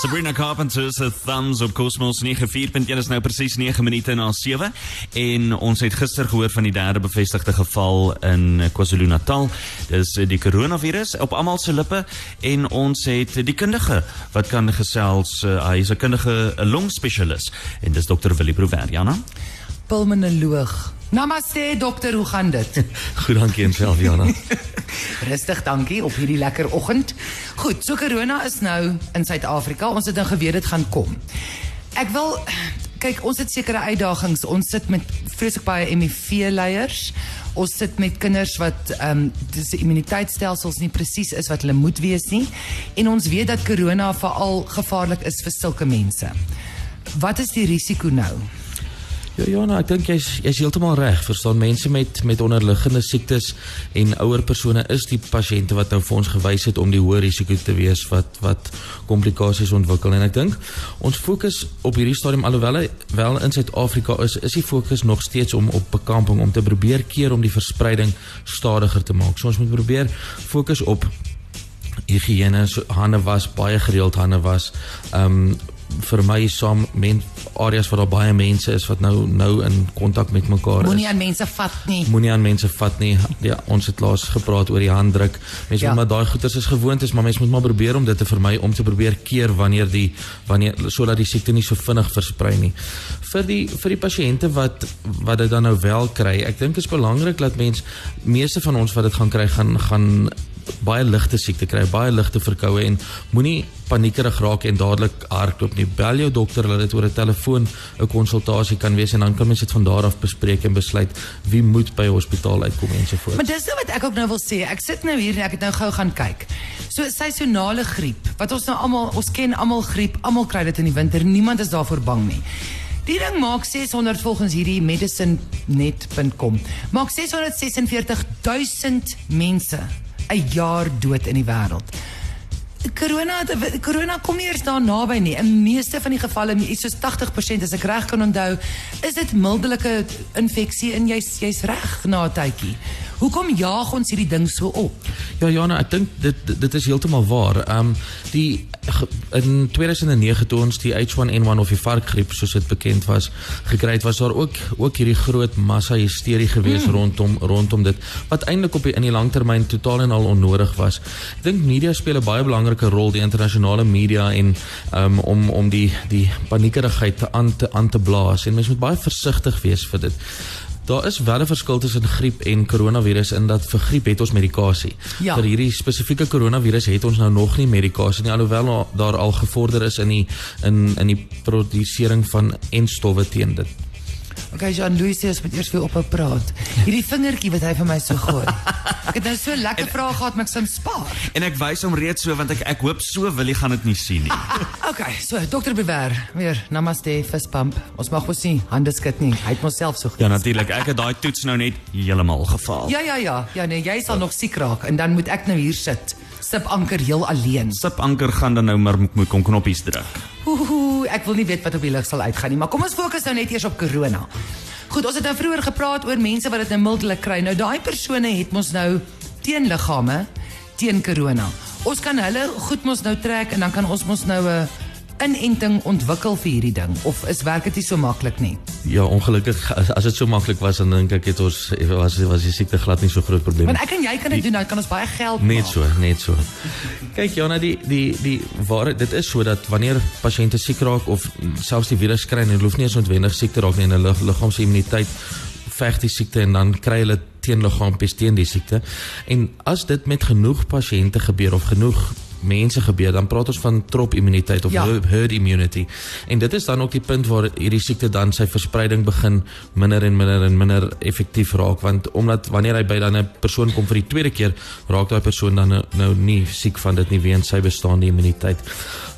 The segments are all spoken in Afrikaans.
Sabrina Carpenter se thumbs op Cosmos 94.1 is nou presies 9 minute na 7 en ons het gister gehoor van die derde bevestigde geval in KwaZulu-Natal. Dis die coronavirus op almal se lippe en ons het die kundige wat kan gesels. Uh, hy is 'n kundige longspesialis en dis dokter Willie Prover, Jana. Pulmonoloog. Namaste dokter, hoe gaan dit? Goed, dankie en self Jana. Rustig, dankie op hierdie lekker oggend. Goed, so corona is nou in Suid-Afrika. Ons het dan geweet dit gaan kom. Ek wil kyk, ons het sekere uitdagings. Ons sit met vreeslik baie HIV leiers. Ons sit met kinders wat ehm um, dis immuniteitstelsels nie presies is wat hulle moet wees nie. En ons weet dat corona veral gevaarlik is vir sulke mense. Wat is die risiko nou? Ja, ja, nou, ek dink jy's jy's heeltemal reg. Verstaan mense met met onderliggende siektes en ouer persone is die pasiënte wat nou vir ons gewys het om die hoë risiko te wees wat wat komplikasies ontwikkel en ek dink ons fokus op hierdie stadium alhoewel wel in Suid-Afrika is is die fokus nog steeds om op bekamping om te probeer keer om die verspreiding stadiger te maak. So ons moet probeer fokus op higiëne, so hande was, baie gereeld hande was. Ehm um, vir my saam men areas waar daar baie mense is wat nou nou in kontak met mekaar is. Moenie aan mense vat nie. Moenie aan mense vat nie. Ja, ons het laas gepraat oor die handdruk. Mense ja. moet maar daai goeters is gewoond is, maar mense moet maar probeer om dit te vermy om te probeer keer wanneer die wanneer sodat die siekte nie so vinnig versprei nie. Vir die vir die pasiënte wat wat dit dan nou wel kry. Ek dink dit is belangrik dat mense meeste van ons wat dit gaan kry gaan gaan baie ligte siekte kry, baie ligte verkoue en moenie paniekerig raak en dadelik hardloop nie. Bel jou dokter dat dit oor 'n telefoon 'n konsultasie kan wees en dan kan mens dit van daar af bespreek en besluit wie moet by hospitaal uitkom en so voort. Maar dis nou wat ek ook nou wil sê. Ek sit nou hier en ek het nou gou gaan kyk. So seisonale griep, wat ons nou almal ons ken almal griep, almal kry dit in die winter. Niemand is daarvoor bang nie. Die ding maak 600 volgens hierdie medicinenet.com. Maak 646 000 mense 'n jaar dood in die wêreld. Corona corona kom nie eers daar naby nie. In meeste van die gevalle, iets soos 80% as ek reg kan onthou, is dit mildelike infeksie en jy's jy's reg na 'n tydjie. Hoekom jaag ons hierdie ding so op? Ja Jana, ek dink dit dit is heeltemal waar. Ehm um, die in 2009 toe ons die H1N1 of die varkgriep soos dit bekend was gekry het, was daar ook ook hierdie groot massa hysterie gewees mm. rondom rondom dit wat eintlik op die, in die langtermyn totaal en al onnodig was. Ek dink media speel 'n baie belangrike rol, die internasionale media en um, om om die die paniekerigheid te aan te aan te blaas en mens moet baie versigtig wees vir dit. Daar is wel 'n verskil tussen griep en koronavirus in dat vir griep het ons medikasie. Ja. Vir hierdie spesifieke koronavirus het ons nou nog nie medikasie nie alhoewel daar al gevorder is in die in in die produsering van enstowwe teen dit. Okay, Jean Louis sê as met eers weer ophou praat. Hierdie vingertjie wat hy vir my so gooi. Ek het nou so lekker vrae gehad, maar ek sou spaar. En ek wys hom reeds so want ek ek hoop so wil hy gaan dit nie sien nie. okay, so dokter Bewer, weer namaste fist pump. Ons mag mos nie hande skud nie. Hy het homself so goed. Ja, natuurlik. Ek het daai toets nou net heeltemal gefaal. Ja, ja, ja. Ja, nee, jy sal nog siek raak en dan moet ek nou hier sit. Sip anker heel alleen. Sip anker gaan dan nou maar moet kom knoppies druk. Ooh, ek wil nie weet wat op die lig sal uitgaan nie, maar kom ons fokus nou net eers op corona. Goed, ons het nou vroeër gepraat oor mense wat dit nou mildelik kry. Nou daai persone het mos nou teenliggame teen corona. Ons kan hulle goed mos nou trek en dan kan ons mos nou 'n inenting ontwikkel vir hierdie ding of is werk dit nie so maklik nie? Ja, ongelukkig as dit so maklik was dan dink ek het ons was was die siekte glad nie so groot probleem. Want ek en jy kan dit doen, nou kan ons baie geld maak. Net so, net so. Kyk Jana, die die die waar dit is so dat wanneer pasiënte siek raak of selfs die virus kry en hulle hoef nie eens noodwendig siek te raak nie en hulle liggaamsimmuniteit veg die siekte en dan kry hulle teenliggaampies teen die siekte. En as dit met genoeg pasiënte gebeur of genoeg mense gebeur, dan praat ons van trop immuniteit of ja. herd immunity. En dit is dan ook die punt waar hierdie siekte dan sy verspreiding begin minder en minder en minder effektief raak want omdat wanneer hy by dan 'n persoon kom vir die tweede keer, raak daai persoon dan nou, nou nie siek van dit nie weens sy bestaande immuniteit.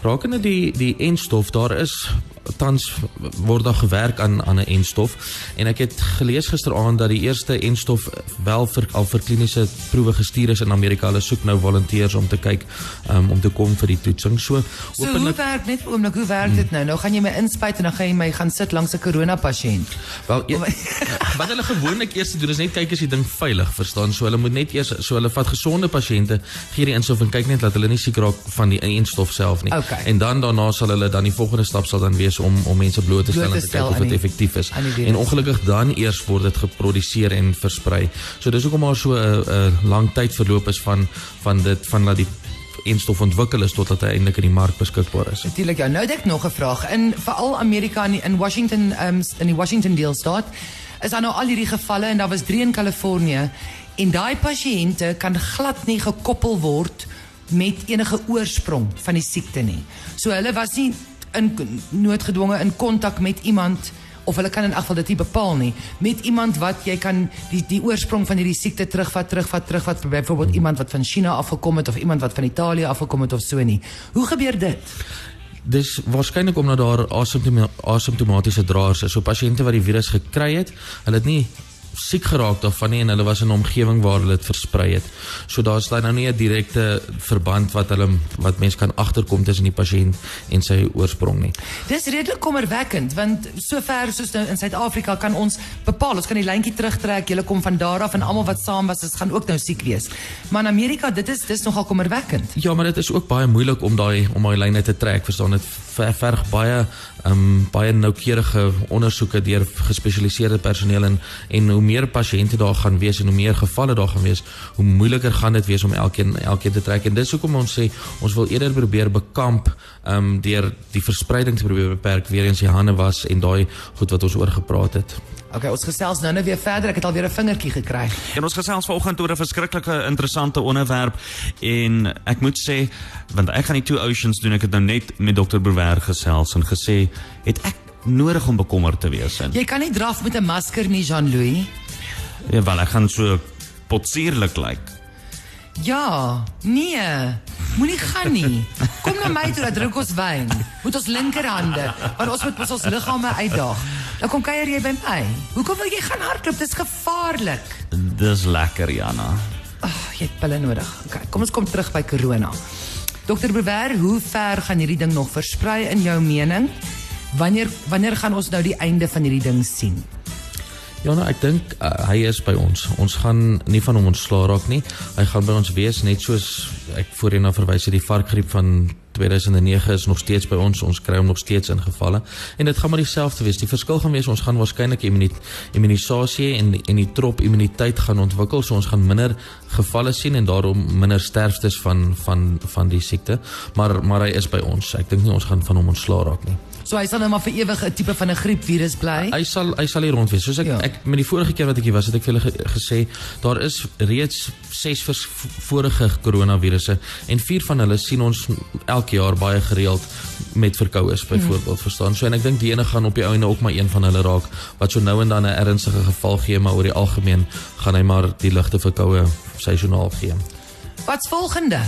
Rakende die die enstof, daar is tans word daar gewerk aan aan 'n enstof en ek het gelees gisteraand dat die eerste enstof wel vir al vir kliniese proewe gestuur is in Amerika. Hulle soek nou volonteërs om te kyk um, om te kom vir die toetsing. So, so hoe werk net oomlik hoe werk dit nou? Nou gaan jy my inspuit en dan gaan jy my gaan sit langs 'n korona pasiënt. Wel e wat hulle gewoonlik eers doen is net kyk as die ding veilig, verstaan? So hulle moet net eers so hulle vat gesonde pasiënte, gee die instof en kyk net dat hulle nie siek raak van die enstof self nie. Okay. En dan daarna sal hulle dan die volgende stap sal dan wees om om mense bloot te stel Bloot en te te stel kyk of dit effektief is. En ongelukkig dan eers word dit geproduseer en versprei. So dis hoekom maar so 'n 'n lang tyd verloop is van van dit van dat die enstof ontwikkel is totdat hy eintlik in die mark beskikbaar is. Natuurlik ja. Nou het ek nog 'n vraag. In veral Amerika in, in Washington um, in die Washington deelstaat is daar nou al hierdie gevalle en daar was 3 in Kalifornië en daai pasiënte kan glad nie gekoppel word met enige oorsprong van die siekte nie. So hulle was nie in noodgedwonge in kontak met iemand of hulle kan in elk geval dit nie bepaal nie met iemand wat jy kan die die oorsprong van hierdie siekte terugvat terugvat terugvat byvoorbeeld iemand wat van China afgekom het of iemand wat van Italië afgekom het of so nie. Hoe gebeur dit? Dis waarskynlik omdat daar asymptoma asymptomatiese draers is. So pasiënte wat die virus gekry het, hulle het nie siek geraak daarvan nie en hulle was in 'n omgewing waar hulle dit versprei het. So daar's daar nou nie 'n direkte verband wat hulle wat mense kan agterkom tussen die pasiënt en sy oorsprong nie. Dis redelik kommerwekkend want sover soos nou in Suid-Afrika kan ons bepaal, ons kan die lyntjie terugtrek, julle kom van daar af en almal wat saam was, is gaan ook nou siek wees. Maar in Amerika, dit is dis nogal kommerwekkend. Ja, maar dit is ook baie moeilik om daai om daai lyne te trek. Verstaan dit ver- verg baie ehm um, baie noukeurige ondersoeke deur gespesialiseerde personeel en en hoe meer pasiënte daar gaan wees en hoe meer gevalle daar gaan wees, hoe moeiliker gaan dit wees om elkeen elkeen te trek. En dis hoekom ons sê ons wil eerder probeer bekamp ehm um, deur die verspreiding te probeer beperk, weer eens die hande was en daai goed wat ons oor gepraat het. Okay, ons gesels nou nou weer verder. Ek het al weer 'n vingertjie gekry. En ons gesels vanoggend oor 'n verskriklike interessante onderwerp en ek moet sê want ek gaan die Two Oceans doen. Ek het nou net met Dr. Brewer gesels en gesê het ek nodig om bekommerd te wees en Jy kan nie draf met 'n masker nie, Jean-Louis. ja, wel ek gaan so potsierlik lyk. Ja, nee. Moenie gaan nie. Kom na my toe, dan drink ons wyn. Met ons linkerhande, want ons moet ons liggame uitdaag. Dan kom kuier jy by my. Hoekom wil jy gaan hardloop? Dis gevaarlik. Dis lekker, Jana. Ag, jy het pille nodig. Okay, kom ons kom terug by corona. Dokter Brewer, hoe ver gaan hierdie ding nog versprei in jou mening? Wanneer wanneer gaan ons nou die einde van hierdie ding sien? Ja, nou ek dink uh, hy is by ons. Ons gaan nie van hom ontslaa raak nie. Hy gaan by ons wees net soos ek voorheen na verwys het die varkgriep van 2009 is nog steeds by ons. Ons kry hom nog steeds in gevalle en dit gaan maar dieselfde wees. Die verskil gaan wees ons gaan waarskynlik immuni immunisasie en en die trop immuniteit gaan ontwikkel. So ons gaan minder gevalle sien en daarom minder sterftes van van van die siekte. Maar maar hy is by ons. Ek dink nie ons gaan van hom ontslaa raak nie. So hy sal nou maar vir ewig 'n tipe van 'n griepvirus bly. Hy sal hy sal hier rond wees. Soos ek Ja. ek met die vorige keer wat ek hier was, het ek vir julle ge, gesê daar is reeds 6 vers, vorige koronavirusse en 4 van hulle sien ons elke jaar baie gereeld met verkoues byvoorbeeld, mm. verstaan? So en ek dink die ene gaan op die einde ook maar een van hulle raak wat so nou en dan 'n ernstige geval gee, maar oor die algemeen gaan hy maar die ligte verkoue seisoonaal gee. Wat's volgende?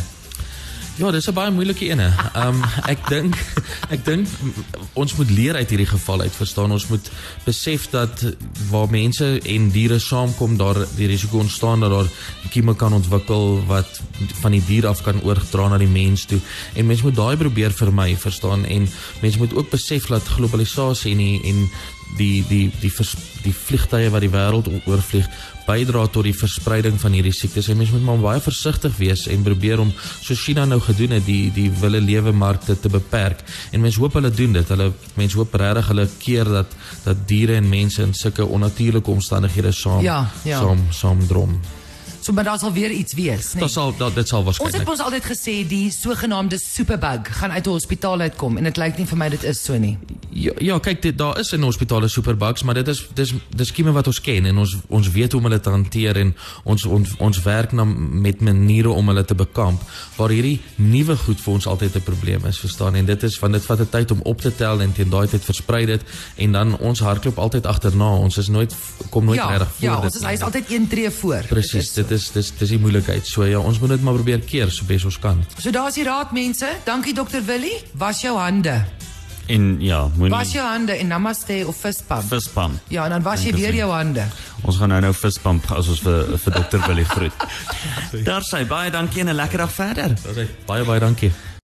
Ja, dis 'n baie moeilike ene. Um ek dink ek dink ons moet leer uit hierdie geval uit, verstaan? Ons moet besef dat waar mense en diere saamkom, daar die risiko ontstaan dat daar kieme kan ontwikkel wat van die dier af kan oorgedra na die mens toe. En mense moet daai probeer vermy, verstaan? En mense moet ook besef dat globalisasie en en die die die vers, die vliegtye wat die wêreld oorvlieg bydra tot die verspreiding van hierdie siektes. En mense moet maar baie versigtig wees en probeer om so China nou gedoen het die die wille lewe markte te beperk. En mense hoop hulle doen dit. Hulle mense hoop regtig hulle keer dat dat diere en mense in sulke onnatuurlike omstandighede saam Ja, ja. saam saam drom. So maar daar sal weer iets wees, nee. Dit sal dat dit sal Ons het waarskynlik. ons altyd gesê die sogenaamde superbug gaan uit 'n hospitaal uitkom en dit lyk nie vir my dit is so nie. Ja, ja kyk dit daar is in hospitale superbugs, maar dit is dis dis skieme wat ons ken en ons ons weet hoe om hulle te hanteer en ons ons, ons werk na met maniere om hulle te bekamp. Waar hierdie nuwe goed vir ons altyd 'n probleem is, verstaan? En dit is van dit vat 'n tyd om op te tel en teen daai tyd versprei dit en dan ons hardloop altyd agterna. Ons is nooit kom nooit ja, regtig voor ja, dit. ons is hy's altyd een tree voor. presies. Dit is Dit is dis dis die moeilikheid. So ja, ons moet dit maar probeer keer so bes ons kan. So daar's die raad mense. Dankie dokter Willie. Was jou hande. En ja, moenie Was jou hande en namaste of fistpump. vispamp. Ja, en dan was jy weer jou hande. Ons gaan nou nou vispamp as ons vir vir dokter Willie groet. Daar sê baie dankie en 'n lekker dag verder. Baie baie dankie.